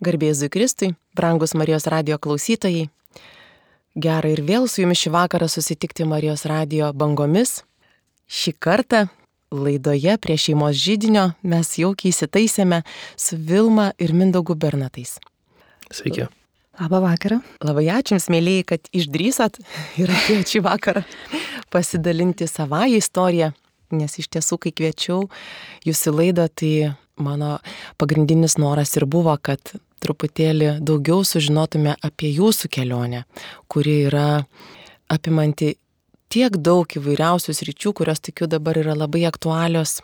Garbėzui Kristui, brangus Marijos radio klausytojai. Gerai ir vėl su jumis šį vakarą susitikti Marijos radio bangomis. Šį kartą laidoje prie šeimos žydinio mes jaukiai įsitaisėme su Vilma ir Mindaugu Bernatais. Sveiki. Labą vakarą. Labai ačiū Jums, mėlyjei, kad išdrysat ir atėjote šį vakarą pasidalinti savąją istoriją, nes iš tiesų, kai kviečiau Jūs į laidą, tai mano pagrindinis noras ir buvo, kad truputėlį daugiau sužinotume apie jūsų kelionę, kuri yra apimanti tiek daug įvairiausių sričių, kurios tikiu dabar yra labai aktualios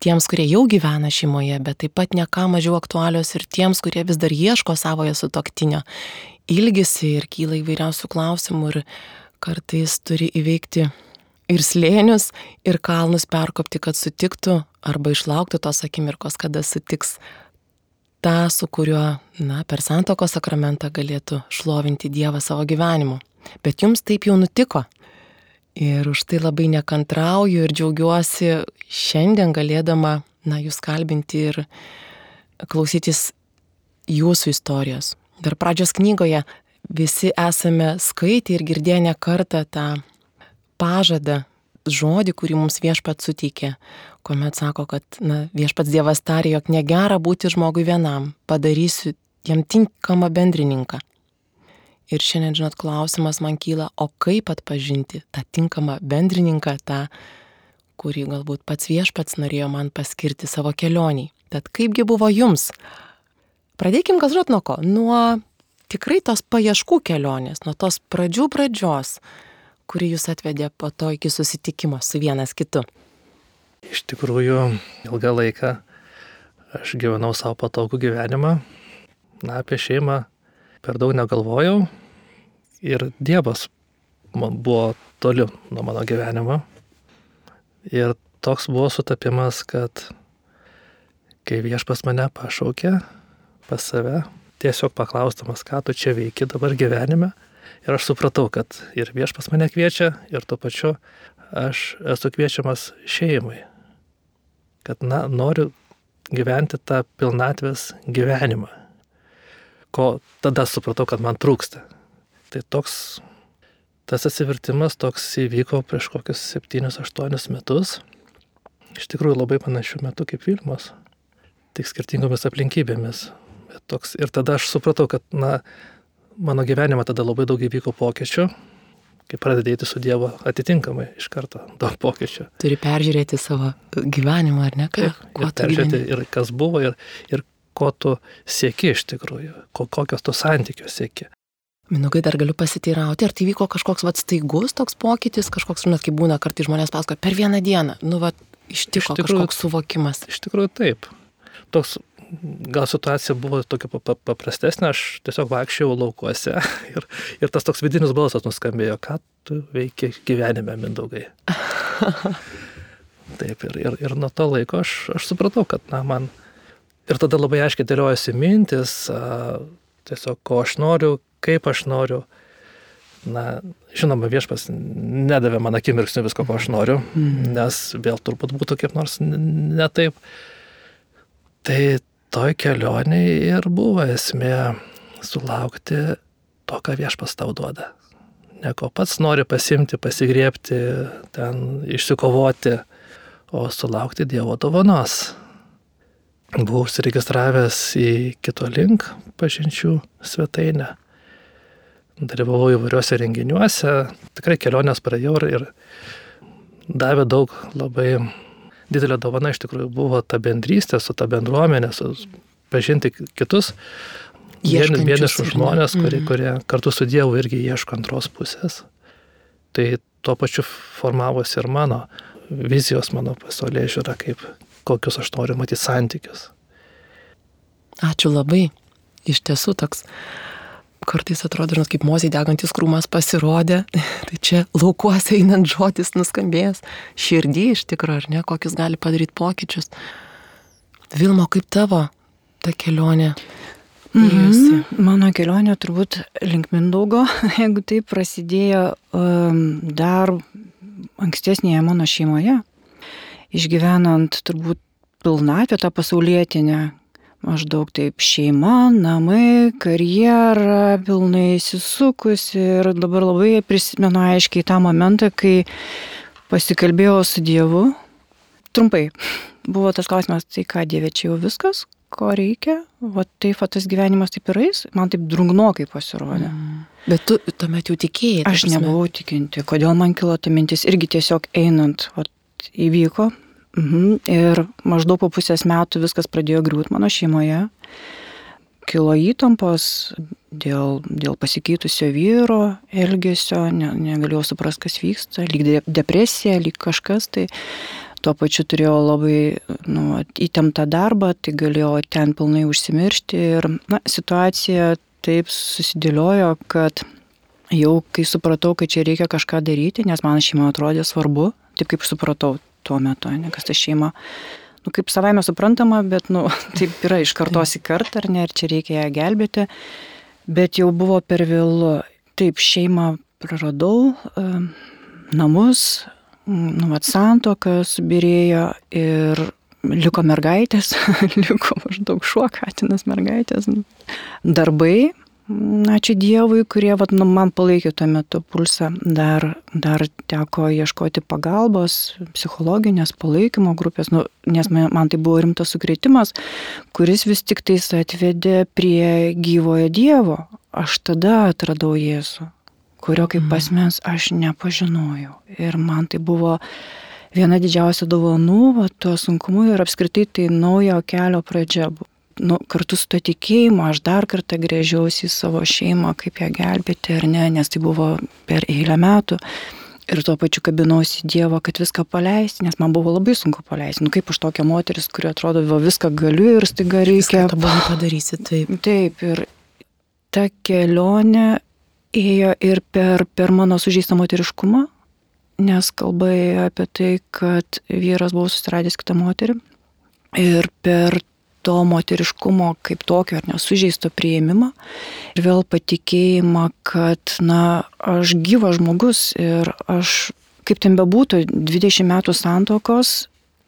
tiems, kurie jau gyvena šeimoje, bet taip pat ne ką mažiau aktualios ir tiems, kurie vis dar ieško savojo sutoktinio, ilgisi ir kyla įvairiausių klausimų ir kartais turi įveikti ir slėnius, ir kalnus perkopti, kad sutiktų arba išlauktų tos akimirkos, kada sutiks tą, su kuriuo, na, per santoko sakramentą galėtų šlovinti Dievą savo gyvenimu. Bet jums taip jau nutiko. Ir už tai labai nekantrauju ir džiaugiuosi šiandien galėdama, na, jūs kalbinti ir klausytis jūsų istorijos. Dar pradžios knygoje visi esame skaitę ir girdėję ne kartą tą pažadą, žodį, kurį mums viešpat suteikė, kuomet sako, kad na, viešpats Dievas tarė, jog negera būti žmogui vienam, padarysiu jam tinkamą bendrininką. Ir šiandien, žinot, klausimas man kyla, o kaip atpažinti tą tinkamą bendrininką, tą, kurį galbūt pats viešpats norėjo man paskirti savo kelioniai. Tad kaipgi buvo jums? Pradėkim, gal žinot, nuo ko? Nuo tikrai tos paieškų kelionės, nuo tos pradžių pradžios, kuri jūs atvedė po to iki susitikimo su vienas kitu. Iš tikrųjų, ilgą laiką aš gyvenau savo patogų gyvenimą, na, apie šeimą per daug negalvojau ir Dievas man buvo toli nuo mano gyvenimo. Ir toks buvo sutapimas, kad kai viešpas mane pašaukė pas save, tiesiog paklaustamas, ką tu čia veiki dabar gyvenime, ir aš supratau, kad ir viešpas mane kviečia, ir tuo pačiu aš esu kviečiamas šeimai kad na, noriu gyventi tą pilnatvės gyvenimą, ko tada supratau, kad man trūksta. Tai toks, tas atsivertimas toks įvyko prieš kokius 7-8 metus, iš tikrųjų labai panašių metų kaip Vilmos, tik skirtingomis aplinkybėmis. Bet toks, ir tada aš supratau, kad na, mano gyvenime tada labai daug įvyko pokyčių, kai pradedėti su Dievu atitinkamai iš karto daug pokyčių. Turi peržiūrėti savo gyvenimą, ar ne? Ką, ir, ir peržiūrėti ir kas buvo, ir, ir ko tu sieki iš tikrųjų, ko, kokios tu santykios sieki. Minukai dar galiu pasiteirauti, ar tai vyko kažkoks vat staigus toks pokytis, kažkoks, žinot, kaip būna, kartai žmonės pasakoja, per vieną dieną, nu, vat, ištiko iš tikrųjų, kažkoks suvokimas. Iš tikrųjų taip. Toks gal situacija buvo tokia paprastesnė, aš tiesiog vaikščiau laukuose ir, ir tas toks vidinis balsas nuskambėjo, ką tu veikia gyvenime, mindaugai. Taip, ir, ir, ir nuo to laiko aš, aš supratau, kad, na, man ir tada labai aiškiai dėliojasi mintis, a, tiesiog ko aš noriu, kaip aš noriu. Na, žinoma, viešpas nedavė man akimirksnių visko, ko aš noriu, mm. nes vėl turbūt būtų kaip nors ne taip. Tai toj kelioniai ir buvo esmė sulaukti to, ką viešpas tau duoda. Ne ko pats nori pasimti, pasigriepti, ten išsikovoti, o sulaukti Dievo dovanos. Buvau užsiregistravęs į kito link pažinčių svetainę. Dalyvavau įvairiuose renginiuose, tikrai kelionės praėjau ir davė daug labai didelė dovana iš tikrųjų buvo ta bendrystė su ta bendruomenė, su pažinti kitus vienišus žmonės, kurie, mm. kurie kartu su Dievu irgi ieško antros pusės. Tai tuo pačiu formavosi ir mano vizijos, mano pasaulyje žiūra, kaip kokius aš noriu matyti santykius. Ačiū labai. Iš tiesų toks kartais atrodo, žinot, kaip mozai degantis krūmas pasirodė, tai čia laukuose einant žodis nuskambėjęs, širdį iš tikrųjų, ar ne, kokius gali padaryti pokyčius. Vilmo, kaip tavo ta kelionė? Mm -hmm. Mano kelionė turbūt link Mindaugo, jeigu tai prasidėjo um, dar ankstesnėje mano šeimoje, išgyvenant turbūt pilnatvę tą pasaulietinę, maždaug taip šeima, namai, karjera, pilnai įsisukusi ir dabar labai prisimenu aiškiai tą momentą, kai pasikalbėjau su Dievu. Trumpai, buvo tas klausimas, tai ką Dieve čia jau viskas, ko reikia, o taip, tas gyvenimas taip ir eis, man taip drungnokai pasirodė. Mm. Bet tu tuomet jau tikėjai. Aš nebuvau tikinti, kodėl man kilo ta mintis, irgi tiesiog einant, o įvyko. Mhm. Ir maždaug po pusės metų viskas pradėjo griūti mano šeimoje. Kilo įtampos dėl, dėl pasikeitusio vyro elgesio, ne, negalėjau suprasti, kas vyksta, lyg de, depresija, lyg kažkas. Tai tuo pačiu turėjau labai nu, įtemptą darbą, tai galėjau ten pilnai užsimiršti. Ir na, situacija taip susidėliojo, kad jau kai supratau, kad čia reikia kažką daryti, nes man šeima atrodė svarbu, taip kaip supratau tuo metu, ne kas ta šeima. Nu, kaip savaime suprantama, bet, nu, taip yra iš kartos į kartą, ar ne, ir čia reikia ją gelbėti. Bet jau buvo per vėlu. Taip, šeimą praradau, namus, nu, vat santoką subirėjo ir liko mergaitės, liko maždaug šuo, katinas mergaitės, darbai. Ačiū Dievui, kurie vat, nu, man palaikė tuo metu pulsą. Dar, dar teko ieškoti pagalbos, psichologinės palaikymo grupės, nu, nes man, man tai buvo rimtas sukretimas, kuris vis tik tais atvedė prie gyvojo Dievo. Aš tada atradau Jėzų, kurio kaip mhm. asmens aš nepažinojau. Ir man tai buvo viena didžiausia dovanų, va, tuo sunkumu ir apskritai tai naujo kelio pradžia. Nu, kartu su to tikėjimu aš dar kartą grėžiausi į savo šeimą, kaip ją gelbėti ar ne, nes tai buvo per eilę metų. Ir tuo pačiu kabinausi Dievo, kad viską paleisti, nes man buvo labai sunku paleisti. Nu kaip už tokią moteris, kuri atrodo, va viską galiu ir staiga reikia. Viską padarysi, taip. Taip, ir ta kelionė ėjo ir per, per mano sužeistą moteriškumą, nes kalba ėjo apie tai, kad vyras buvo susiradęs kitą moterį ir per to moteriškumo kaip tokio ar nesužeisto prieimimą ir vėl patikėjimą, kad, na, aš gyvas žmogus ir aš, kaip ten bebūtų, 20 metų santokos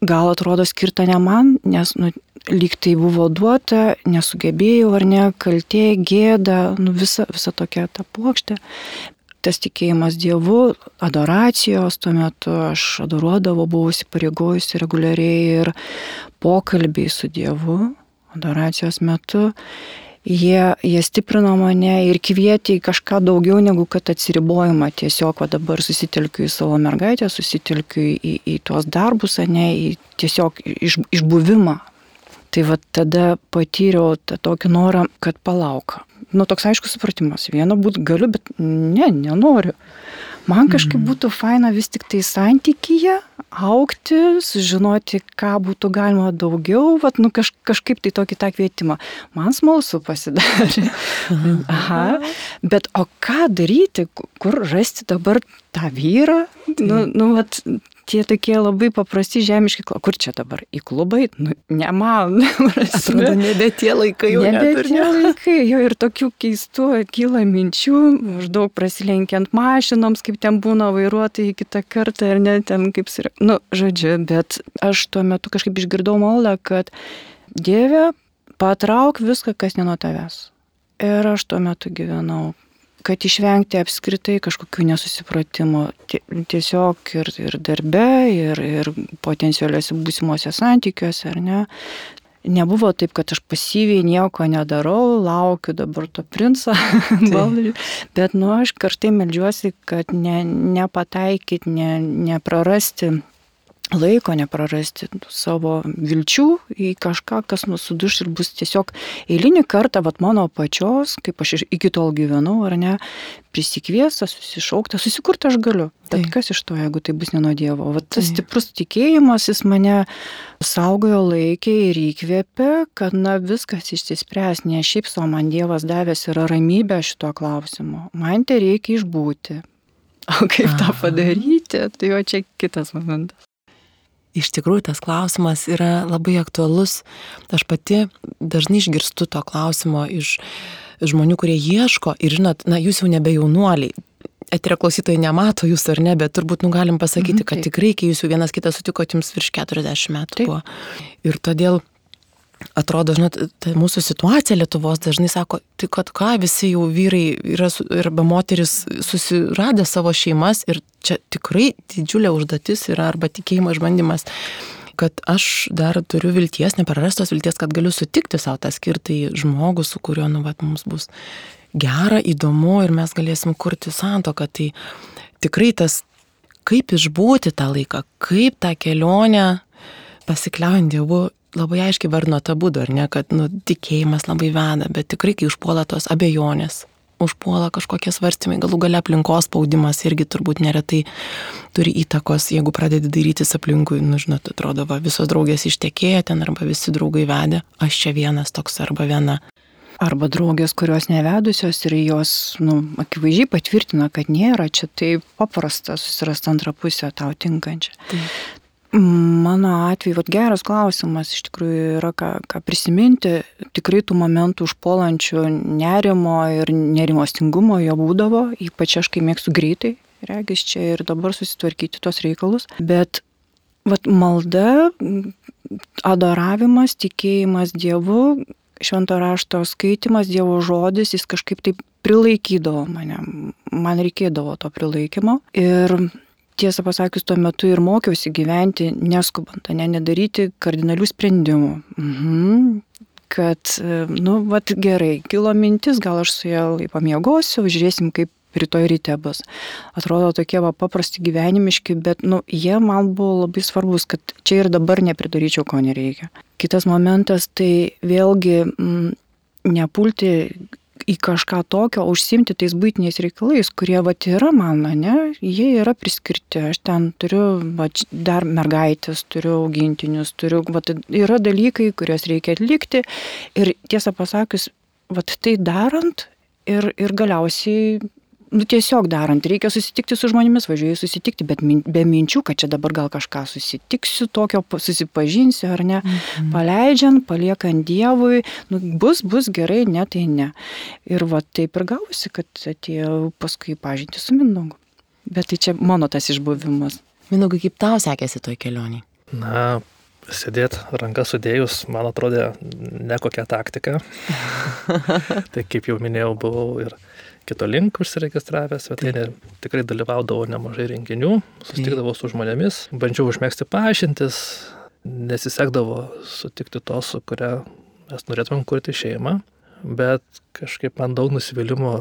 gal atrodo skirta ne man, nes, nu, lyg tai buvo duota, nesugebėjau ar ne, kaltė, gėda, nu, visa, visa tokia ta plokštė tas tikėjimas Dievu, adoracijos, tuo metu aš adoruodavau, buvau įsipareigojusi reguliariai ir pokalbiai su Dievu, adoracijos metu, jie, jie stiprino mane ir kvietė į kažką daugiau negu kad atsiribojimą. Tiesiog va, dabar susitelkiu į savo mergaitę, susitelkiu į, į tuos darbus, ne į tiesiog iš, išbuvimą. Tai va tada patyriau tą tokį norą, kad palauk, nu, toks aiškus supratimas. Viena būt galiu, bet ne, nenoriu. Man kažkaip mhm. būtų faina vis tik tai santykyje aukti, sužinoti, ką būtų galima daugiau, vat, nu, kaž, kažkaip tai tokį tą kvietimą. Man smalsu pasidarė. Aha. Bet o ką daryti, kur rasti dabar tą vyrą? Nu, nu, vat, tie tokie labai paprasti žemiški, kur čia dabar į klubą, nu, ne man. Atrodo, nebe tie laikai jau. Nebe tie laikai, jo ir tokių keistų kyla minčių, maždaug prasilenkiant mašinoms, kaip ten būna vairuotojai kitą kartą ir net ten kaip, nu, žodžiu, bet aš tuo metu kažkaip išgirdau maldą, kad Dieve, patrauk viską, kas ne nuo tavęs. Ir aš tuo metu gyvenau kad išvengti apskritai kažkokių nesusipratimų. Tiesiog ir, ir darbe, ir, ir potencialiuose būsimuose santykiuose, ar ne. Nebuvo taip, kad aš pasyviai nieko nedarau, laukiu dabar to princo, bet nu aš kartai melžiuosi, kad ne, nepataikyti, ne, neprarasti laiko neprarasti savo vilčių į kažką, kas nusuduš ir bus tiesiog eilinį kartą, vat mano pačios, kaip aš iki tol gyvenau, ar ne, prisikviestas, susišauktas, susikurti aš galiu. Bet kas iš to, jeigu tai bus ne nuo Dievo? Vat tas tai. stiprus tikėjimas, jis mane saugojo laikė ir įkvėpė, kad na viskas išsispręs, ne šiaip savo man Dievas davęs yra ramybė šito klausimu. Man tai reikia išbūti. O kaip Aha. tą padaryti, tai jo čia kitas momentas. Iš tikrųjų, tas klausimas yra labai aktualus. Aš pati dažnai išgirstu to klausimo iš žmonių, kurie ieško ir žinot, na, jūs jau nebe jaunuoliai. Eterio klausytojai nemato jūs ar ne, bet turbūt nu, galim pasakyti, mhm, kad tikrai, kai jūs jau vienas kitą sutikot, jums virš 40 metų taip. buvo. Ir todėl atrodo, žinot, ta mūsų situacija Lietuvos dažnai sako, tai kad ką visi jau vyrai yra, arba moteris susiradę savo šeimas ir čia tikrai didžiulė užduotis yra arba tikėjimo išbandymas kad aš dar turiu vilties, neprarastos vilties, kad galiu sutikti savo tą skirtai žmogų, su kuriuo, nu, vat, mums bus gera, įdomu ir mes galėsim kurti santoką. Tai tikrai tas, kaip išbūti tą laiką, kaip tą kelionę pasikliaujant Dievu, labai aiškiai vardino tą būdą, ar ne, kad nu, tikėjimas labai veda, bet tikrai, kai užpuola tos abejonės, užpuola kažkokie svarstymai, galų gale aplinkos spaudimas irgi turbūt neretai turi įtakos, jeigu pradedi darytis aplinkui, nu, žinot, atrodo, va, visos draugės ištekėjo ten arba visi draugai vedė, aš čia vienas toks arba viena. Arba draugės, kurios nevedusios ir jos, nu, akivaizdžiai patvirtina, kad nėra čia taip paprasta susirasti antrą pusę tau tinkančią. Taip. Mano atveju, vat, geras klausimas, iš tikrųjų yra ką, ką prisiminti, tikrai tų momentų užpuolančių nerimo ir nerimostingumo jo būdavo, ypač aš kai mėgstu greitai, regis čia ir dabar susitvarkyti tos reikalus, bet vat, malda, adoravimas, tikėjimas Dievu, švento rašto skaitimas, Dievo žodis, jis kažkaip taip prilaikydavo mane, man reikėdavo to prilaikymo. Ir tiesą pasakius, tuo metu ir mokiausi gyventi neskubant, ne, nedaryti kardinalių sprendimų. Mhm. Kad, nu, vat gerai, kilo mintis, gal aš su ja pamiegosiu, žiūrėsim, kaip rytoj ryte bus. Atrodo tokie va, paprasti gyvenimiški, bet, nu, jie man buvo labai svarbus, kad čia ir dabar nepridaryčiau, ko nereikia. Kitas momentas, tai vėlgi m, nepulti į kažką tokio, užsimti tais būtiniais reikalais, kurie vat yra man, ne, jie yra priskirti. Aš ten turiu vat, dar mergaitės, turiu augintinius, turiu, vat, yra dalykai, kuriuos reikia atlikti. Ir tiesą pasakius, vat tai darant ir, ir galiausiai nu, tiesiog darant, reikia susitikti su žmonėmis, važiuoju susitikti, bet min, be minčių, kad čia dabar gal kažką susitiksiu, tokio susipažinsiu ar ne, mhm. paleidžiant, paliekant Dievui, nu, bus, bus gerai, ne, tai ne. Ir va taip ir gausi, kad atėjau paskui pažinti su Mindogu. Bet tai čia mano tas išbuvimas. Mindogai, kaip tau sekėsi toj kelionį? Na, sėdėti ranką sudėjus, man atrodė ne kokia taktika. tai kaip jau minėjau, buvau ir kito link užsiregistravęs svetainė tikrai dalyvaudavau nemažai renginių, susitikdavau su žmonėmis, bandžiau užmėgsti pažintis, nesisekdavo sutikti tos, su kuria mes norėtumėm kurti šeimą, bet kažkaip man daug nusivylimų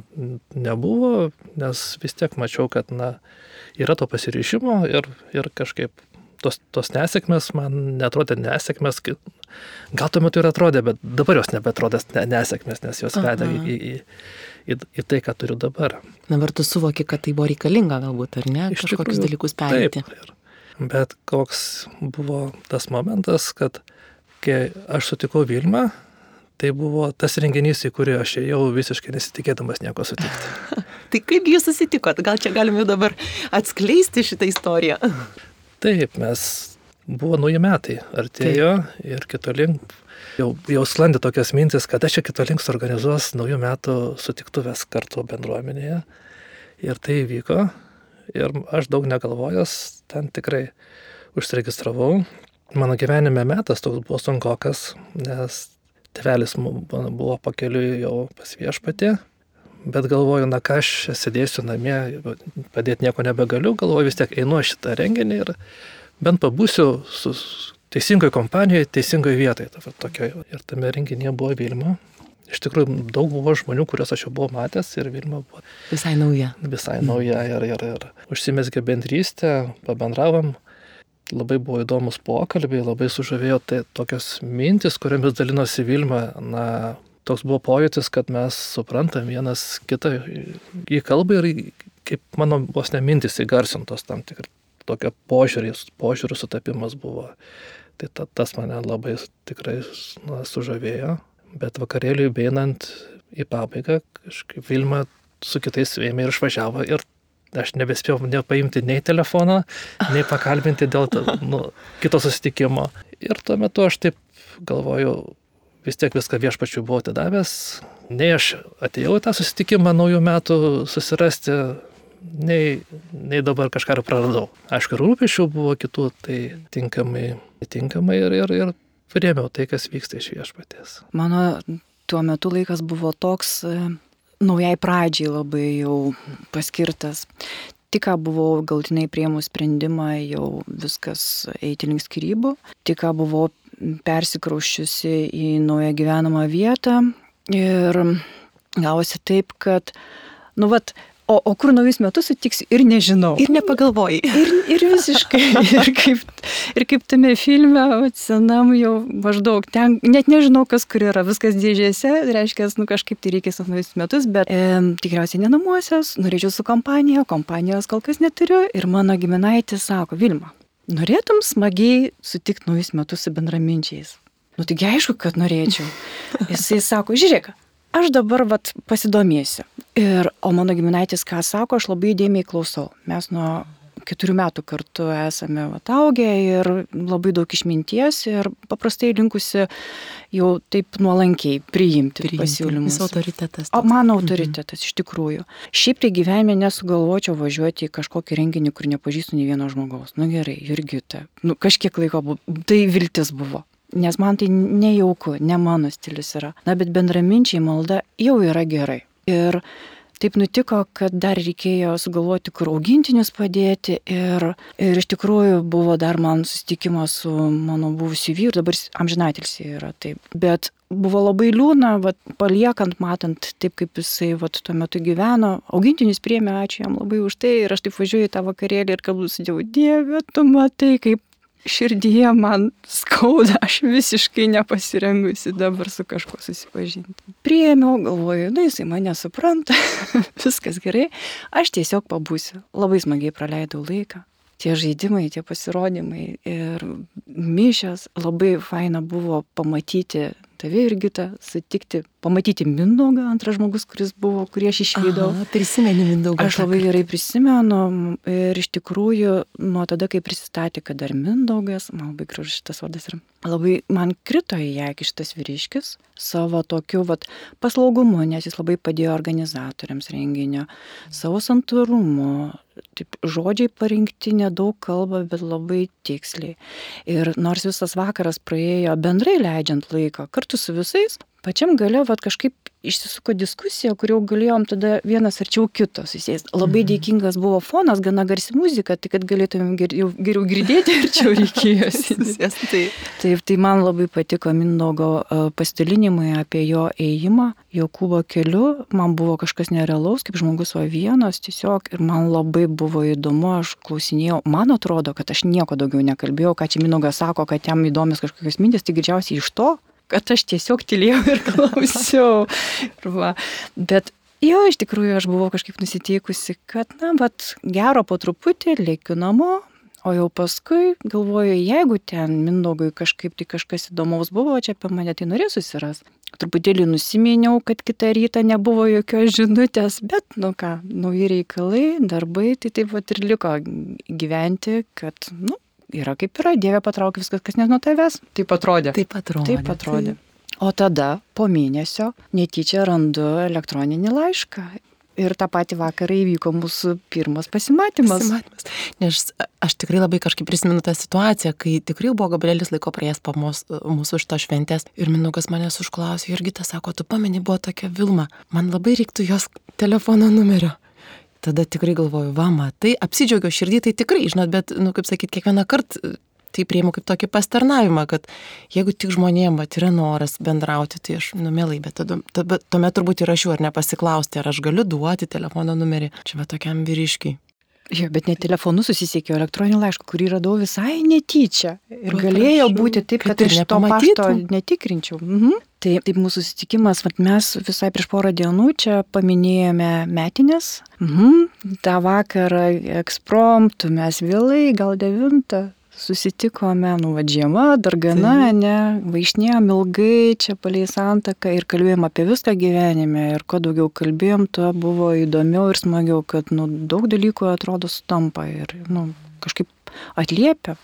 nebuvo, nes vis tiek mačiau, kad na, yra to pasiryšimo ir, ir kažkaip tos, tos nesėkmės man netrodė nesėkmės, gal tuo metu ir atrodė, bet dabar jos nebetrodė nesėkmės, nes jos vedė į, į, į, į tai, ką turiu dabar. Dabar tu suvoki, kad tai buvo reikalinga galbūt, ar ne, Iš kažkokius dalykus perėti. Taip, bet koks buvo tas momentas, kad kai aš sutikau Vilmą, tai buvo tas renginys, į kurį aš ėjau visiškai nesitikėdamas nieko sutikti. tai kaip jūs susitikot? Gal čia galim jau dabar atskleisti šitą istoriją? Taip, mes buvo nauji metai, artėjo Taip. ir kito link jau, jau sklandė tokias mintis, kad aš čia kito link suorganizuos naujų metų sutiktuvės kartu bendruomenėje. Ir tai įvyko. Ir aš daug negalvojęs, ten tikrai užsiregistravau. Mano gyvenime metas toks buvo sunkokas, nes tėvelis buvo pakeliui jau pas viešpatį. Bet galvoju, na ką aš sėdėsiu namie, padėti nieko nebegaliu, galvoju vis tiek einu šitą renginį ir bent pabūsiu su teisingoje kompanijoje, teisingoje vietoje. Tokioje. Ir tame renginyje buvo Vilma. Iš tikrųjų, daug buvo žmonių, kuriuos aš jau buvau matęs ir Vilma buvo. Visai nauja. Visai nauja ir, ir, ir užsimesgė bendrystę, pabendravom. Labai buvo įdomus pokalbiai, labai sužavėjo tai tokios mintis, kuriamis dalinosi Vilma. Na, toks buvo pojūtis, kad mes suprantam vienas kitą į kalbą ir kaip mano vos nemintis įgarsintos tam tikrą tokio požiūrį, požiūrių sutapimas buvo. Tai ta, tas mane labai tikrai na, sužavėjo. Bet vakarėliui beinant į pabaigą, kažkaip Vilma su kitais ėmė ir išvažiavo ir aš nebespėjau nepaimti nei telefono, nei pakalbinti dėl nu, kito susitikimo. Ir tuo metu aš taip galvoju, vis tiek viską viešpačiu buvau atidavęs, nei aš atėjau į tą susitikimą naujų metų susirasti, nei, nei dabar kažką ir praradau. Aišku, rūpešių buvo kitų, tai tinkamai, tinkamai ir, ir, ir priemiau tai, kas vyksta iš viešpatės. Mano tuo metu laikas buvo toks e, naujai pradžiai labai jau paskirtas. Tik ką buvau galtinai prieimus sprendimą, jau viskas eiti link skirybų. Tik ką buvau persikraušiusi į naują gyvenamą vietą ir gavosi taip, kad, nu, vat, o, o kur naujus metus sutiksiu ir nežinau. Ir nepagalvojai. Ir, ir visiškai. Ir kaip, ir kaip tame filme, senam jau maždaug ten, net nežinau, kas kur yra, viskas dėžėse, reiškia, nu kažkaip tai reikės naujus metus, bet e, tikriausiai ne namuosios, norėčiau su kompanija, kompanijos kol kas neturiu ir mano giminaitis sako, Vilma, norėtum smagiai sutikti naujus metus su bendraminčiais. Nu taigi aišku, kad norėčiau. Jisai sako, žiūrėk, aš dabar vat pasidomėsiu. Ir, o mano giminaitis ką sako, aš labai įdėmiai klausau. Mes nuo keturių metų kartu esame vat, augę ir labai daug išminties ir paprastai linkusi jau taip nuolankiai priimti, priimti pasiūlymus. Jis autoritetas. O mano autoritetas mhm. iš tikrųjų. Šiaip tai gyvenime nesugalvočiau važiuoti į kažkokį renginį, kur nepažįstu nei vieno žmogaus. Nu, gerai, Jurgita. Nu, kažkiek laiko buvo. Tai viltis buvo nes man tai nejauku, ne mano stilius yra. Na, bet bendraminčiai malda jau yra gerai. Ir taip nutiko, kad dar reikėjo sugalvoti, kur augintinius padėti ir, ir iš tikrųjų buvo dar man susitikimas su mano buvusiu vyru, dabar amžinatelsi yra taip. Bet buvo labai liūna, vat, paliekant, matant taip, kaip jisai vat, tuo metu gyveno, augintinius priemė, ačiū jam labai už tai ir aš taip važiuoju į tą vakarėlį ir kalbu Dievu, Dieve, tu matai, kaip širdyje man skauda, aš visiškai nepasirengusi dabar su kažkuo susipažinti. Priėmiau, galvoju, na jisai mane supranta, viskas gerai, aš tiesiog pabūsiu. Labai smagiai praleidau laiką. Tie žaidimai, tie pasirodymai ir mišės labai faina buvo pamatyti tave irgi tą sutikti, pamatyti Mindaugą, antras žmogus, kuris buvo, kurį aš išvydau. Aha, prisimeni Mindaugą. Aš labai gerai prisimenu ir iš tikrųjų nuo tada, kai prisistatė, kad dar Mindaugas, man labai gražus šitas vardas yra, labai man krito į akį šitas vyriškis savo tokiu vat, paslaugumu, nes jis labai padėjo organizatoriams renginio, savo santūrumu, taip, žodžiai parinkti nedaug kalba, bet labai tiksliai. Ir nors visas vakaras praėjo bendrai leidžiant laiką kartu su visais, pačiam gale vat, kažkaip išsisuko diskusija, kur jau galėjom tada vienas arčiau kito susėsti. Labai mhm. dėkingas buvo fonas, gana garsi muzika, tai kad galėtumėm geriau, geriau girdėti, arčiau reikėjo susėsti. Taip. Taip, tai man labai patiko Mindogo pasidalinimai apie jo ėjimą, Jokūbo keliu. Man buvo kažkas nerealaus, kaip žmogus va vienas tiesiog ir man labai buvo įdomu, aš klausinėjau, man atrodo, kad aš nieko daugiau nekalbėjau, ką čia Mindogas sako, kad jam įdomios kažkokios mintis, tai greičiausiai iš to kad aš tiesiog tylėjau ir klausiau. Va. Bet jo, iš tikrųjų aš buvau kažkaip nusiteikusi, kad, na, bet gero po truputį lėkiu namo, o jau paskui galvoju, jeigu ten Mindogui kažkaip tai kažkas įdomaus buvo, čia apie mane tai norės susiras. Truputėlį nusiminiau, kad kitą rytą nebuvo jokios žinutės, bet, nu ką, nauji reikalai, darbai, tai taip pat ir liko gyventi, kad, nu, yra kaip yra, Dieve patraukia viskas, kas ne nuo tavęs. Taip atrodė. Taip atrodė. Taip atrodė. O tada po mėnesio netyčia randu elektroninį laišką. Ir tą patį vakarą įvyko mūsų pirmas pasimatymas. pasimatymas. Nes aš tikrai labai kažkaip prisimenu tą situaciją, kai tikrai buvo Gabrielis laiko praėjęs po mūsų, mūsų šito šventės ir Minukas manęs užklausė, irgi tas sako, tu pameni, buvo tokia Vilma, man labai reiktų jos telefono numerio tada tikrai galvoju, va, matai, apsidžiaugiau širdį, tai tikrai, žinot, bet, nu, kaip sakyt, kiekvieną kartą tai prieimu kaip tokį pastarnavimą, kad jeigu tik žmonėm bet yra noras bendrauti, tai aš numelai, bet tada, tada, tuomet turbūt ir aš jų ar nepasiklausti, ar aš galiu duoti telefono numerį čia va tokiam vyriškiai. Jo, bet ne telefonu susisiekiau elektroniniu laišku, kurį radau visai netyčia. Ir Paprašau, galėjo būti taip, kad, kad ir šito pašto netikrinčiau. Mhm. Tai taip mūsų susitikimas, vat, mes visai prieš porą dienų čia paminėjome metinės. Mhm. Ta vakarą ekspromtų mes vėlai, gal devintą, susitikome, nu, va, žiema, dar gana, tai. ne, vaišnėjom ilgai čia palei santaką ir kalbėjom apie viską gyvenime ir kuo daugiau kalbėjom, tuo buvo įdomiau ir smagiau, kad, nu, daug dalykų atrodo sutampa ir, nu, kažkaip atliepia.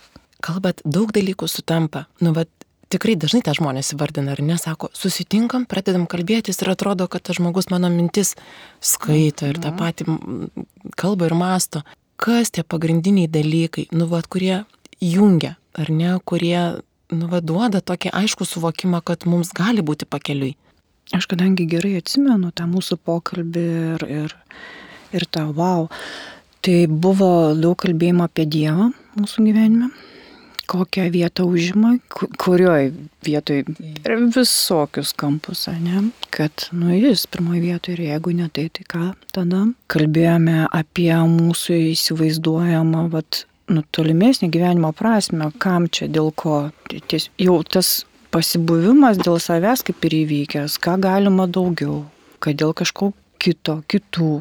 Kalbat, daug dalykų sutampa. Nu, va, tikrai dažnai tą žmonės įvardina, ar nesako, susitinkam, pradedam kalbėtis ir atrodo, kad tas žmogus mano mintis skaito ir tą mhm. patį kalba ir masto. Kas tie pagrindiniai dalykai, nu, va, kurie jungia, ar ne, kurie nuvaduoda tokį aišku suvokimą, kad mums gali būti pakeliui. Aš kadangi gerai atsimenu tą mūsų pokalbį ir, ir, ir tą wow, tai buvo daug kalbėjimo apie Dievą mūsų gyvenime, kokią vietą užima, kurioje vietoje ir visokius kampus, ne? kad nu jis pirmoje vietoje ir jeigu ne tai, tai ką tada. Kalbėjome apie mūsų įsivaizduojamą, vat, nu, tolimesnį gyvenimo prasme, kam čia, dėl ko. Ties, jau tas pasibuvimas dėl savęs kaip ir įvykęs, ką galima daugiau, kad dėl kažko kito, kitų,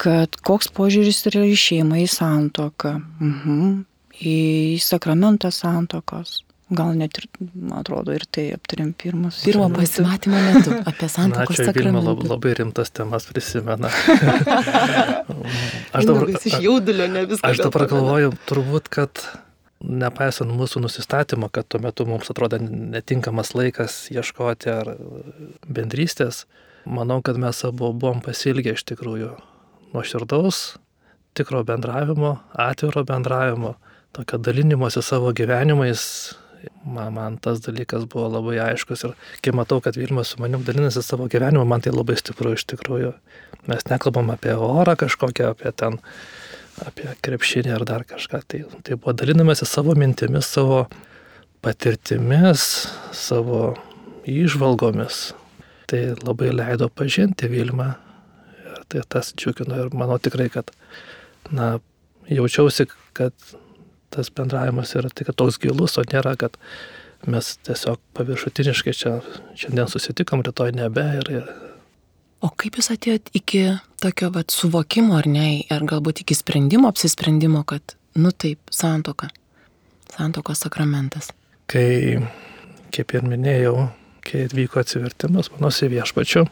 kad koks požiūris yra į šeimą, į santoką, mhm. į sakramentą santokos. Gal net ir, man atrodo, ir tai aptarėm pirmas. Pirmo pasimatymo metu apie santokos Na, sakramentą. Labai, labai rimtas temas prisimena. aš dabar, iš jaudulio ne viską. Aš dabar galvoju, turbūt, kad nepaisant mūsų nusistatymo, kad tuo metu mums atrodo netinkamas laikas ieškoti ar bendrystės, manau, kad mes abu buvom pasilgę iš tikrųjų nuoširdaus, tikro bendravimo, atviro bendravimo, tokio dalinimosi savo gyvenimais. Man, man tas dalykas buvo labai aiškus ir kai matau, kad Vilmas su manim dalinasi savo gyvenimu, man tai labai stipru iš tikrųjų. Mes nekalbam apie orą kažkokią, apie ten apie krepšinį ar dar kažką. Tai, tai buvo dalinamasi savo mintimis, savo patirtimis, savo išvalgomis. Tai labai leido pažinti Vilmą. Ir tai tas džiugino ir manau tikrai, kad na, jaučiausi, kad tas bendravimas yra tik toks gilus, o nėra, kad mes tiesiog paviršutiniškai čia šiandien susitikom, rytoj nebe ir, ir O kaip jūs atėjot iki tokio vat, suvokimo, ar ne, ar galbūt iki sprendimo, apsisprendimo, kad, nu taip, santoka, santokos sakramentas? Kai, kaip ir minėjau, kai atvyko atsivertimas mano į viešpačiu,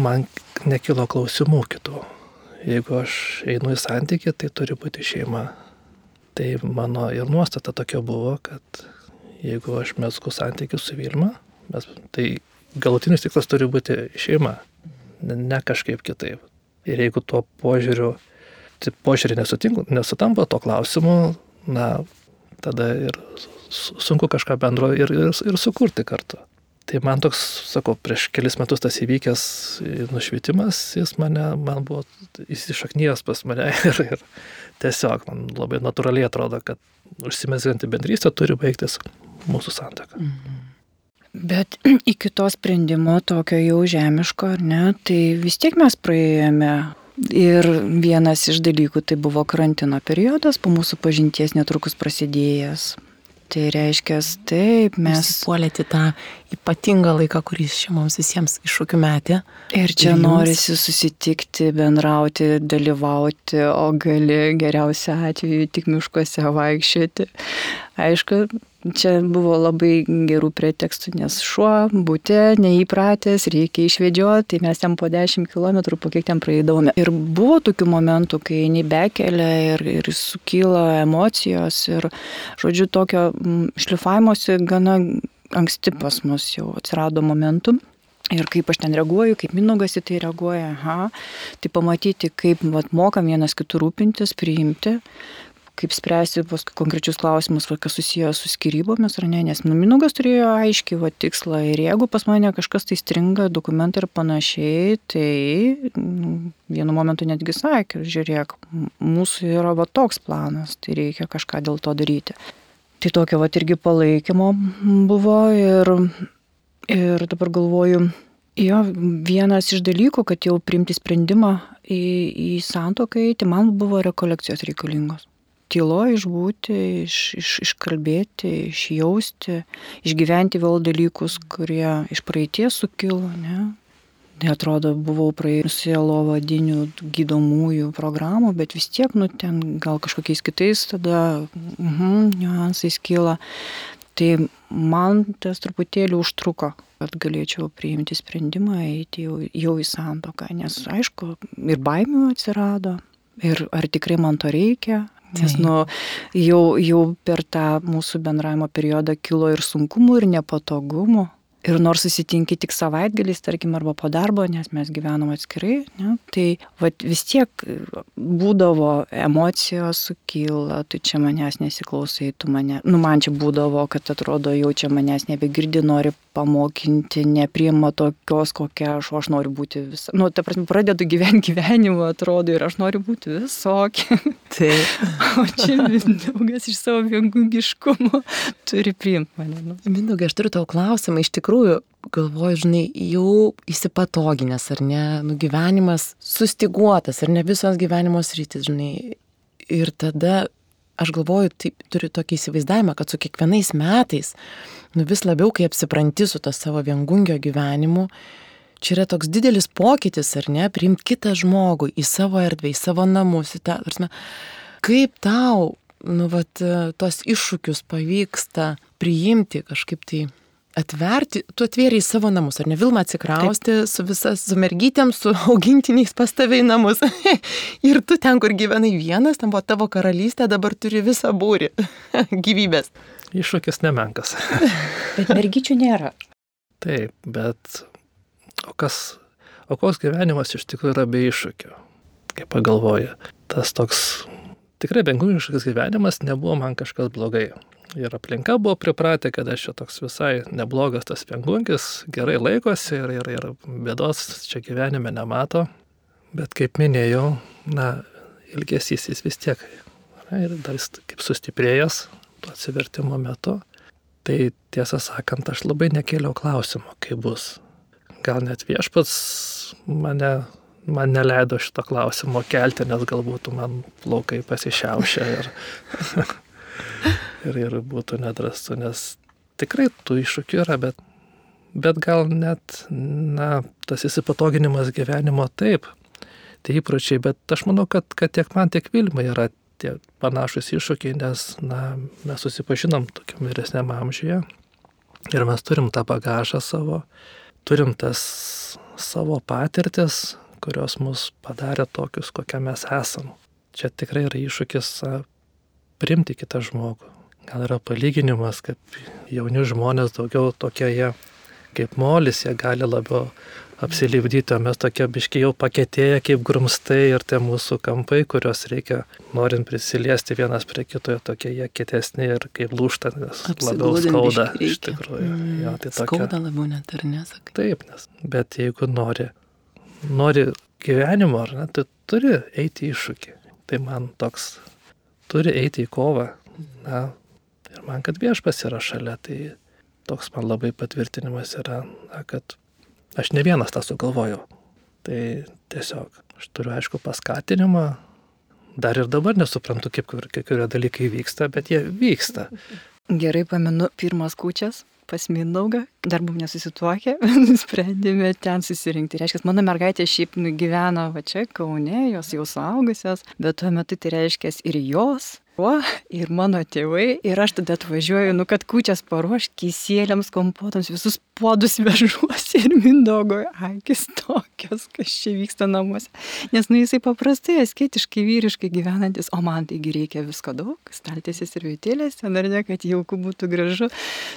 man nekilo klausimų kitų. Jeigu aš einu į santykį, tai turi būti šeima. Tai mano ir nuostata tokia buvo, kad jeigu aš mesku santykių su Vilma, mes, tai galutinis tikslas turi būti šeima, ne kažkaip kitaip. Ir jeigu tuo požiūriu, tai požiūrį nesutampa to klausimu, na, tada ir sunku kažką bendro ir, ir, ir sukurti kartu. Tai man toks, sakau, prieš kelis metus tas įvykęs nušvitimas, jis mane, man buvo įsišaknyjęs pas mane ir, ir tiesiog man labai natūraliai atrodo, kad užsimesganti bendrystė turi baigtis mūsų santaka. Mhm. Bet iki to sprendimo tokio jau žemiško, ar ne, tai vis tiek mes praėjome. Ir vienas iš dalykų tai buvo karantino periodas, po mūsų pažinties netrukus prasidėjęs. Tai reiškia, taip, mes. Puolėti tą ypatingą laiką, kuris čia mums visiems iššūkių metė. Ir čia ir jums... norisi susitikti, bendrauti, dalyvauti, o gali geriausia atveju tik miškuose vaikščioti. Aišku, Čia buvo labai gerų pretekstų, nes šuo būtė neįpratęs, reikia išvedžioti, tai mes ten po 10 km, po kiek ten praeidavome. Ir buvo tokių momentų, kai eini bekelė ir, ir sukyla emocijos ir, žodžiu, tokio šlifavimuose gana anksti pas mus jau atsirado momentų. Ir kaip aš ten reaguoju, kaip Minugas į tai reaguoja, aha, tai pamatyti, kaip vat, mokam vienas kitų rūpintis, priimti, kaip spręsti paskui konkrečius klausimus, va, kas susiję su skirybomis ar ne, nes nu, Minugas turėjo aiškiai va, tikslą ir jeigu pas mane kažkas tai stringa, dokumentai ir panašiai, tai nu, vienu momentu netgi sakė, žiūrėk, mūsų yra va toks planas, tai reikia kažką dėl to daryti. Tai tokio va irgi palaikymo buvo ir, ir dabar galvoju, Jo, vienas iš dalykų, kad jau priimti sprendimą į, į santokai, tai man buvo rekolekcijos reikalingos tylo išbūti, iš, iš, iškalbėti, išjausti, išgyventi vėl dalykus, kurie iš praeities sukilo, ne? Neatrodo, buvau praėjusi lovadinių gydomųjų programų, bet vis tiek, nu, ten gal kažkokiais kitais tada uh -huh, niuansais kyla. Tai man tas truputėlį užtruko, kad galėčiau priimti sprendimą eiti jau, jau į santoką, nes aišku, ir baimių atsirado, ir ar tikrai man to reikia, Nes nu, jau, jau per tą mūsų bendravimo periodą kilo ir sunkumų, ir nepatogumų. Ir nors susitinki tik savaitgaliais, tarkim, arba po darbo, nes mes gyvenam atskirai, ne, tai vat, vis tiek būdavo emocijos sukyla, tu čia manęs nesiklausai, tu mane, nu man čia būdavo, kad atrodo jau čia manęs nebegirdi, nori pamokinti, nepriima tokios, kokia aš, o aš noriu būti visą. Nu, ta prasme, pradedu gyventi gyvenimą, atrodo, ir aš noriu būti visokia. Taip. o čia Mindaugas iš savo viengungiškumo turi priimti mane. Nu. Mindaugai, aš turiu tau klausimą, iš tikrųjų, galvoju, žinai, jau įsipatoginęs, ar ne, nu gyvenimas sustiguotas, ar ne visos gyvenimo sritis, žinai. Ir tada aš galvoju, taip, turiu tokį įsivaizdavimą, kad su kiekvienais metais, nu vis labiau, kai apsipranti su to savo viengungio gyvenimu, čia yra toks didelis pokytis, ar ne, priimti kitą žmogų į savo erdvę, į savo namus, į tą, prasme, kaip tau, nu, vat, tos iššūkius pavyksta priimti kažkaip tai atverti, tu atvėrė į savo namus, ar ne Vilma atsikrausti Taip. su visas, su mergytėm, su augintiniais pas tave į namus. ir tu ten, kur gyvenai vienas, ten buvo tavo karalystė, dabar turi visą būrį gyvybės. Iššūkis nemenkas. bet mergyčių nėra. Taip, bet o kas, o koks gyvenimas iš tikrųjų yra be iššūkių, kaip pagalvoja. Tas toks tikrai bengūniškas gyvenimas nebuvo man kažkas blogai ir aplinka buvo pripratę, kad aš čia toks visai neblogas tas pengunkis, gerai laikosi ir, ir, ir bėdos čia gyvenime nemato. Bet kaip minėjau, na, ilgesys jis vis tiek na, ir dar jis kaip sustiprėjęs to atsivertimo metu. Tai tiesą sakant, aš labai nekėliau klausimo, kaip bus. Gal net viešpats mane, man neleido šito klausimo kelti, nes galbūt man plaukai pasišiaušia ir ir, ir būtų nedrastu, nes tikrai tų iššūkių yra, bet, bet gal net, na, tas įsipatoginimas gyvenimo taip, tai įpročiai, bet aš manau, kad, kad tiek man, tiek Vilma yra tie panašus iššūkiai, nes, na, mes susipažinom tokiam vyresniam amžiuje ir mes turim tą bagažą savo, turim tas savo patirtis, kurios mus padarė tokius, kokie mes esam. Čia tikrai yra iššūkis primti kitą žmogų, gal yra palyginimas, kaip jauni žmonės daugiau tokie jie kaip molis, jie gali labiau apsilipdyti, o mes tokie biškiai jau pakėtėję kaip grumstai ir tie mūsų kampai, kuriuos reikia, norint prisiliesti vienas prie kitojo, tokie jie kietesni ir kaip lūšta, nes labiau skauda iš tikrųjų. Mm, jo, tai tokia... Skauda labiau net ar nesakai. Taip, nes, bet jeigu nori, nori gyvenimo, ar ne, tai turi eiti iššūkį. Tai man toks, turi eiti į kovą. Na, Ir man, kad viešpas yra šalia, tai toks man labai patvirtinimas yra, na, kad aš ne vienas tą sugalvojau. Tai tiesiog aš turiu aišku paskatinimą, dar ir dabar nesuprantu, kaip kai kurie dalykai vyksta, bet jie vyksta. Gerai pamenu pirmas kučias pas Mindaugą, dar buvom nesusituokę, nusprendėme ten susirinkti. Reiškia, mano mergaitė šiaip gyvena va čia, Kaune, jos jau suaugusios, bet tuo metu tai reiškia ir jos, šuo ir mano tėvai ir aš tada atvažiuoju, nu kad kučias paruoš, kisėliams, kompotams, visus puodus vežuosi ir mindogo akis tokios, kas čia vyksta namuose. Nes nu jisai paprastai, asketiškai, vyriškai gyvenantis, o man taigi reikia visko daug, staltėsis ir vietėlės, ten ar ne, kad jauku būtų gražu.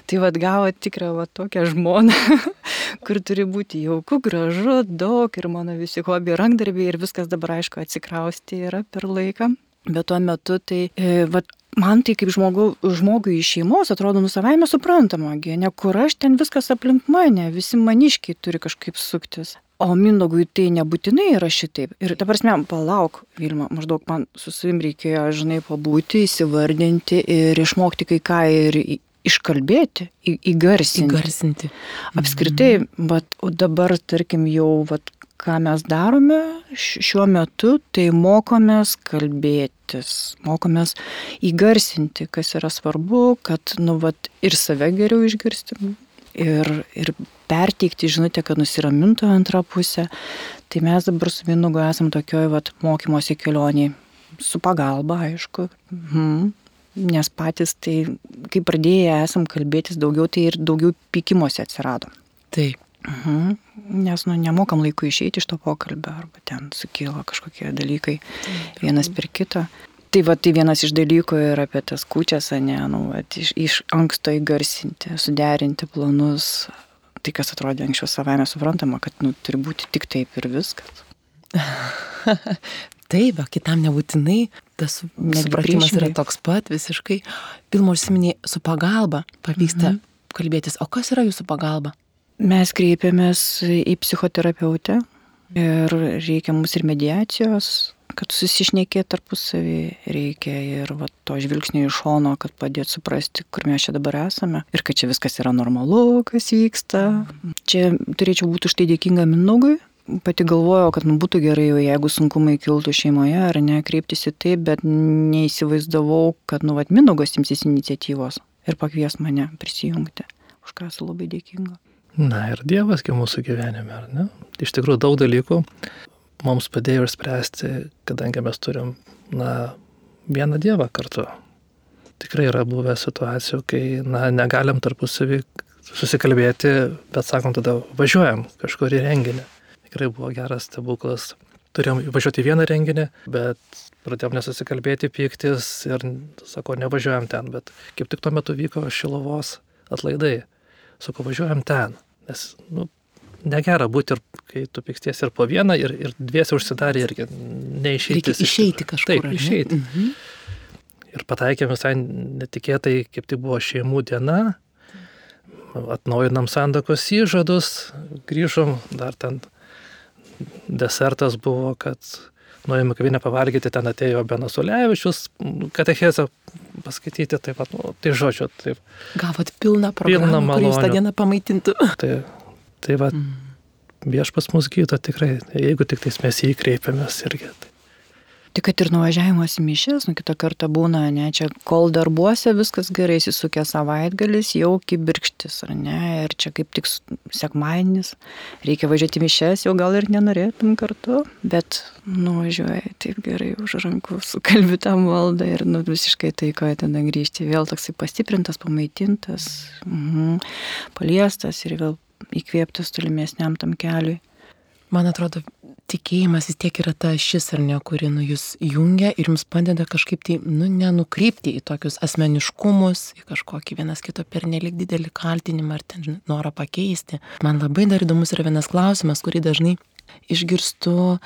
Tai vad gavo tikrą va tokią žmoną, kur turi būti jauku, gražu, daug ir mano visi hobi rankdarbiai ir viskas dabar aišku atsikrausti yra per laiką. Bet tuo metu tai, e, va, man tai kaip žmogu, žmogui iš šeimos atrodo nusavaime suprantama, ne kur aš ten viskas aplink mane, visi maniškiai turi kažkaip suktis. O Mindogui tai nebūtinai yra šitaip. Ir dabar mes, palauk, Vilma, maždaug man su savim reikėjo, žinai, pabūti, įsivardinti ir išmokti kai ką ir iškalbėti, į, įgarsinti. Įgarsinti. Apskritai, mm. bet, o dabar, tarkim, jau, vat, ką mes darome šiuo metu, tai mokomės kalbėtis, mokomės įgarsinti, kas yra svarbu, kad, nu, vat, ir save geriau išgirstim, ir, ir perteikti žinutę, kad nusiramintų antrą pusę. Tai mes dabar su Minugu esam tokioj, vat, mokymosi kelioniai, su pagalba, aišku. Mhm. Nes patys tai, kai pradėję esam kalbėtis daugiau, tai ir daugiau pykimuose atsirado. Taip. Mhm. Nes, nu, nemokam laiku išeiti iš to pokalbio, arba ten sukyla kažkokie dalykai Taip. vienas per kitą. Tai va, tai vienas iš dalykų yra apie tas kučias, ne, nu, va, iš, iš anksto įgarsinti, suderinti planus, tai, kas atrodė anksčiau savame suprantama, kad nu, turi būti tik taip ir viskas. Taip, kitam nebūtinai tas supratimas yra toks pat visiškai. Pilmo užsiminė su pagalba, pavyksta mhm. kalbėtis. O kas yra jūsų pagalba? Mes kreipiamės į psichoterapeutę ir reikia mums ir mediacijos, kad susišnekėt tarpusavį, reikia ir va, to žvilgsnio iš šono, kad padėt suprasti, kur mes čia dabar esame ir kad čia viskas yra normalu, kas vyksta. Čia turėčiau būti už tai dėkinga Minugui, pati galvojau, kad nu, būtų gerai, jeigu sunkumai kiltų šeimoje ar ne, kreiptis į tai, bet neįsivaizdavau, kad nu, Minugos imsis iniciatyvos ir pakvies mane prisijungti, už ką esu labai dėkinga. Na ir Dievas, mūsų gyvenime, ar ne? Iš tikrųjų daug dalykų mums padėjo išspręsti, kadangi mes turim, na, vieną Dievą kartu. Tikrai yra buvę situacijų, kai, na, negalim tarpusavį susikalbėti, bet sakom, tada važiuojam kažkur į renginį tikrai buvo geras stebuklas. Turėjom važiuoti į vieną renginį, bet pradėjom nesusikalbėti, pyktis ir, sako, nevažiuojam ten, bet kaip tik tuo metu vyko Šilovos atlaidai. Sako, važiuojam ten, nes, nu, negera būti ir kai tu pyksties ir po vieną, ir, ir dviesi užsidarė irgi neišeiti. Reikia išeiti kažkur. Taip, išeiti. Mhm. Ir pataikėm visai netikėtai, kaip tai buvo šeimų diena, atnaujinam sandokos įžadus, grįžom dar ten desertas buvo, kad nuėjome kavinę pavalgyti, ten atėjo Benas Ulevičius, katechezę paskaityti, taip pat, nu, tai žodžiu, taip. Gavot pilną programą, pilną malonę. tą dieną pamaitintų. Tai, tai va, mm. viešpas mus gydo tikrai, jeigu tik tais mes jį kreipiamės irgi. Tai. Tik kad ir nuvažiavimas į mišęs, nu kitą kartą būna, ne, čia kol darbuose viskas gerai, įsisukė savaitgalis, jau kibirkštis, ar ne, ir čia kaip tik sekmainis, reikia važiuoti į mišęs, jau gal ir nenorėtum kartu, bet nuvažiuoji taip gerai už rankų, sukalbi tą maldą ir nu, visiškai tai, ko tada grįžti, vėl toksai pastiprintas, pamaitintas, mhm, paliestas ir vėl įkvėptas tolimesniam tam keliui. Man atrodo, tikėjimas vis tiek yra ta šis ar ne, kuri nu, jūs jungia ir jums padeda kažkaip tai, nu, nenukrypti į tokius asmeniškumus, į kažkokį vienas kito pernelik didelį kaltinimą ar ten norą pakeisti. Man labai dar įdomus yra vienas klausimas, kurį dažnai išgirstu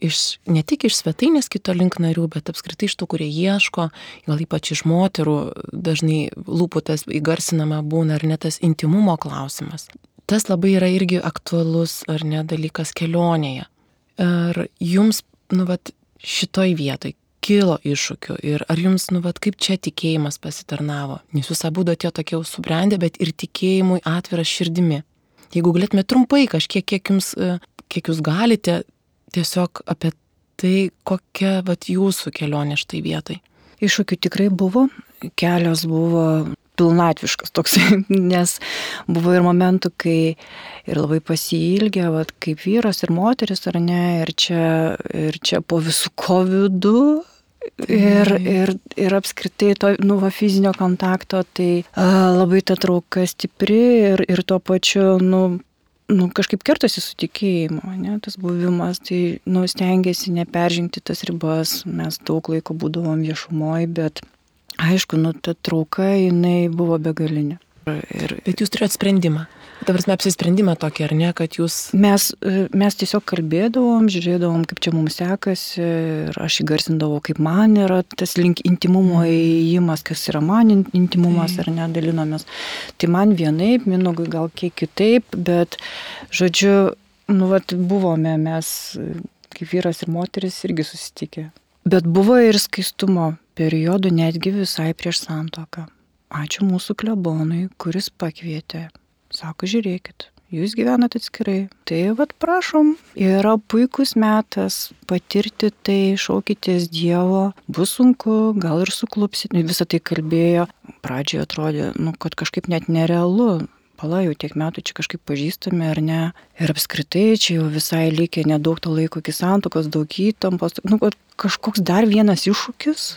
iš, ne tik iš svetainės kito link narių, bet apskritai iš tų, kurie ieško, gal ypač iš moterų, dažnai lūpų tas įgarsinama būna ar net tas intimumo klausimas tas labai yra irgi aktualus ar ne dalykas kelionėje. Ar jums, nu, vat, šitoj vietoj kilo iššūkių ir ar jums, nu, vat, kaip čia tikėjimas pasitarnavo? Nes jūs abu tie tokie jau subrendę, bet ir tikėjimui atvira širdimi. Jeigu galėtumėte trumpai kažkiek, kiek jums, e, kiek jūs galite, tiesiog apie tai, kokia vat, jūsų kelionė štai vietai. Iššūkių tikrai buvo, kelios buvo pilnatviškas toks, nes buvo ir momentų, kai ir labai pasilgė, vat, kaip vyras ir moteris, ar ne, ir čia, ir čia po visų COVID Ir, ir, ir apskritai to nu, va, fizinio kontakto, tai a, labai ta trauka stipri ir, ir tuo pačiu, nu, nu, kažkaip kertasi su tikėjimu, ne, tas buvimas, tai nu, stengiasi neperžengti tas ribas, mes daug laiko būdavom viešumoje, bet aišku, nu, ta trauka, jinai buvo begalinė. Ir, Bet jūs turėjote sprendimą. Dabar mes apsisprendimą tokį, ar ne, kad jūs... Mes, mes tiesiog kalbėdavom, žiūrėdavom, kaip čia mums sekasi ir aš įgarsindavau, kaip man yra tas link intimumo mhm. įėjimas, kas yra man intimumas tai. ar ne, dalinomės. Tai man vienaip, minugui gal kiek kitaip, bet, žodžiu, nu, vat, buvome mes, kaip vyras ir moteris, irgi susitikę. Bet buvo ir skaistumo periodų netgi visai prieš santoką. Ačiū mūsų klebonui, kuris pakvietė. Sako, žiūrėkit, jūs gyvenate atskirai. Tai vad prašom, yra puikus metas patirti tai, šaukitės Dievo, bus sunku, gal ir suklupsit. Visą tai kalbėjo. Pradžioje atrodė, nu, kad kažkaip net nerealu pala, jau tiek metų čia kažkaip pažįstami ar ne. Ir apskritai čia jau visai likę nedaug to laiko iki santokos, daug įtampos. Nu, kažkoks dar vienas iššūkis.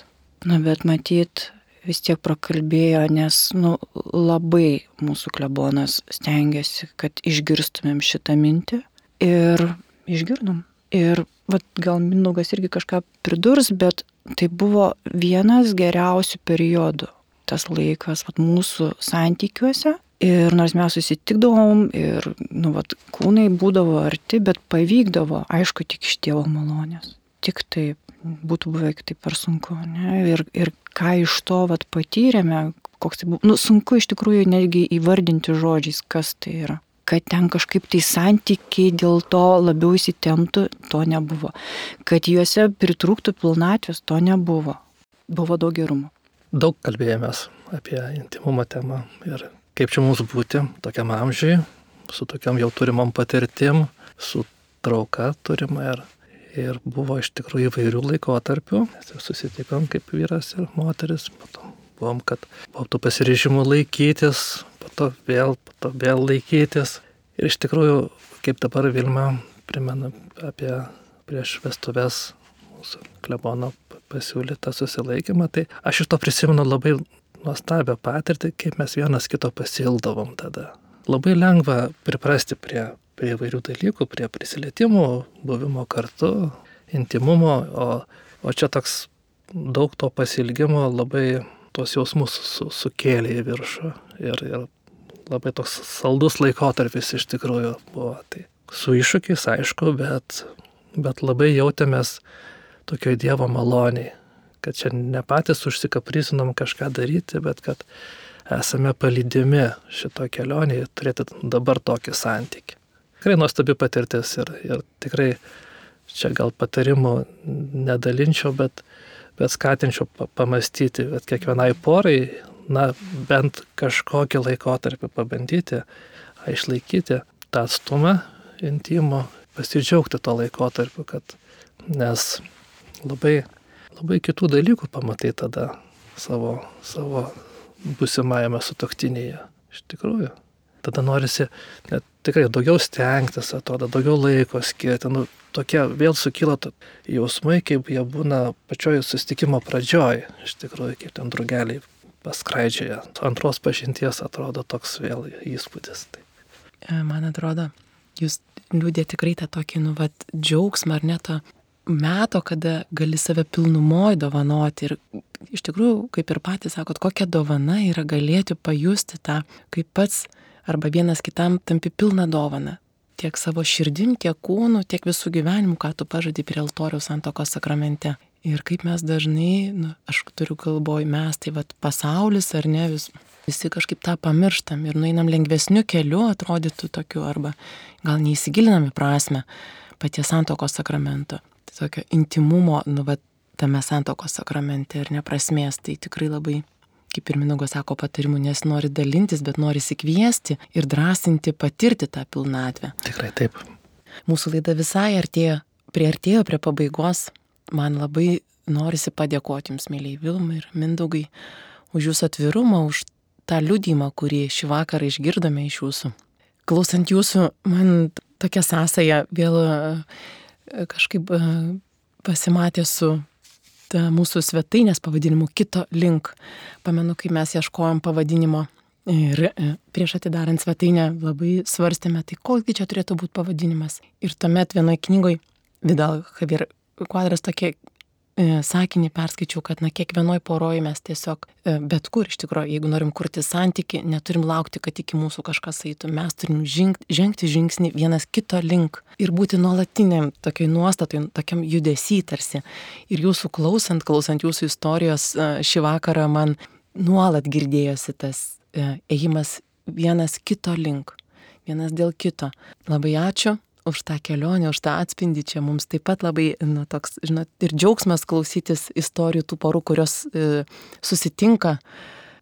Na, bet matyt, vis tiek prakalbėjo, nes nu, labai mūsų klebonas stengiasi, kad išgirstumėm šitą mintį. Ir išgirdom. Ir vat, gal Minugas irgi kažką pridurs, bet tai buvo vienas geriausių periodų tas laikas vat, mūsų santykiuose Ir nors mes susitikdavom ir, nu, vat, kūnai būdavo arti, bet pavykdavo, aišku, tik iš Dievo malonės. Tik taip, būtų buvę kitaip per sunku. Ne? Ir, ir ką iš to vat, patyrėme, koks tai buvo, nu, sunku iš tikrųjų netgi įvardinti žodžiais, kas tai yra. Kad ten kažkaip tai santykiai dėl to labiau įsitemptų, to nebuvo. Kad juose pritrūktų pilnatvės, to nebuvo. Buvo daug gerumo. Daug kalbėjomės apie intimumo temą ir kaip čia mums būti tokiam amžiui, su tokiam jau turimam patirtim, su trauka turima ir, ir buvo iš tikrųjų įvairių laikotarpių. Susitikom kaip vyras ir moteris, po to buvom, kad buvo tų pasirežimų laikytis, po to vėl, po to vėl laikytis. Ir iš tikrųjų, kaip dabar Vilma primena apie prieš vestuves mūsų klebono pasiūlytą susilaikymą, tai aš iš to prisimenu labai nuostabią patirtį, kaip mes vienas kito pasildavom tada. Labai lengva priprasti prie, prie įvairių dalykų, prie prisilietimų, buvimo kartu, intimumo, o, o čia toks daug to pasilgimo labai tuos jausmus su, sukėlė į viršų. Ir, ir labai toks saldus laikotarpis iš tikrųjų buvo. Tai su iššūkiais, aišku, bet, bet labai jautėmės tokio Dievo maloniai kad čia ne patys užsikaprizinom kažką daryti, bet kad esame palydimi šito kelionėje turėti dabar tokį santykį. Tikrai nuostabi patirtis ir, ir tikrai čia gal patarimų nedalinčiau, bet, bet skatinčiau pamastyti, kad kiekvienai porai, na, bent kažkokį laikotarpį pabandyti, išlaikyti tą atstumą intimo, pasidžiaugti to laikotarpiu, kad nes labai labai kitų dalykų pamatai tada savo, savo busimajame sutoktinėje. Iš tikrųjų. Tada norisi net tikrai daugiau stengtis, atrodo, daugiau laiko skirti. Nu, tokie vėl sukyla jausmai, kaip jie būna pačioj susitikimo pradžioj. Iš tikrųjų, kaip ten drugeliai paskraidžioja. Antros pažinties atrodo toks vėl įspūdis. Tai. E, man atrodo, jūs liūdė tikrai tą tokį, nu, vat, džiaugsmą ar net tą meto, kada gali save pilnumoj dovanoti. Ir iš tikrųjų, kaip ir patys sakot, kokia dovana yra galėti pajusti tą, kaip pats arba vienas kitam tampi pilna dovana. Tiek savo širdim, tiek kūnu, tiek visų gyvenimų, ką tu pažadi prie altoriaus santokos sakramente. Ir kaip mes dažnai, nu, aš turiu kalboj, mes tai vad pasaulis ar ne, vis, visi kažkaip tą pamirštam ir nueinam lengvesniu keliu, atrodytų tokiu, arba gal neįsigilinam į prasme paties santokos sakramento tokio intimumo, nu, va, tame santokos sakramente ir neprasmės, tai tikrai labai, kaip ir Minugo sako patarimų, nes nori dalintis, bet nori įsikviesti ir drąsinti patirti tą pilnatvę. Tikrai taip. Mūsų laida visai artėjo, priartėjo prie pabaigos. Man labai norisi padėkoti Jums, mėlyje Vilmai ir Mindugai, už Jūsų atvirumą, už tą liudymą, kurį šį vakarą išgirdome iš Jūsų. Klausant Jūsų, man tokia sąsaja vėl kažkaip e, pasimatė su mūsų svetainės pavadinimu kito link. Pamenu, kai mes ieškojom pavadinimo ir e, prieš atidarant svetainę labai svarstėme, tai koksgi čia turėtų būti pavadinimas. Ir tuomet vienoje knygoje Vidal Javier Quadras tokie sakinį perskaičiau, kad na kiekvienoj poroje mes tiesiog, e, bet kur iš tikrųjų, jeigu norim kurti santyki, neturim laukti, kad iki mūsų kažkas eitų, mes turim žengti, žengti žingsnį vienas kito link ir būti nuolatiniam tokiai nuostatai, tokiam judesy tarsi. Ir jūsų klausant, klausant jūsų istorijos e, šį vakarą man nuolat girdėjosi tas ėjimas vienas kito link, vienas dėl kito. Labai ačiū už tą kelionę, už tą atspindį čia mums taip pat labai, na, toks, žinot, ir džiaugsmas klausytis istorijų tų porų, kurios e, susitinka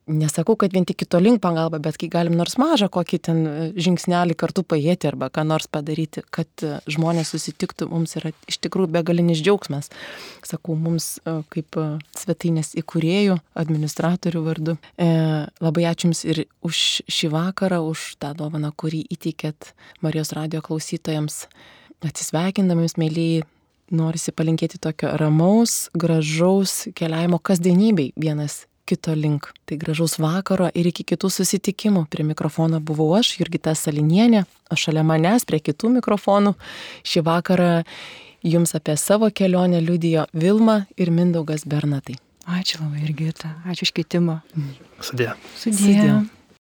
nesakau, kad vien tik kito link pagalba, bet kai galim nors mažą kokį ten e, žingsnelį kartu paėti arba ką nors padaryti, kad e, žmonės susitiktų, mums yra iš tikrųjų begalinis džiaugsmas. Sakau, mums e, kaip svetainės įkūrėjų, administratorių vardu. E, labai ačiū Jums ir už šį vakarą, už tą dovaną, kurį įteikėt Marijos radio klausytojams. Atsisveikindami, mėlyjei, norisi palinkėti tokio ramaus, gražaus keliavimo kasdienybei vienas kito link. Tai gražaus vakaro ir iki kitų susitikimų. Prie mikrofono buvau aš, Jurgita Salinienė, o šalia manęs prie kitų mikrofonų šį vakarą jums apie savo kelionę liudijo Vilma ir Mindaugas Bernatai. Ačiū labai, Jurgita. Ačiū iš kvietimą. Sudė. Sudė. Sudė.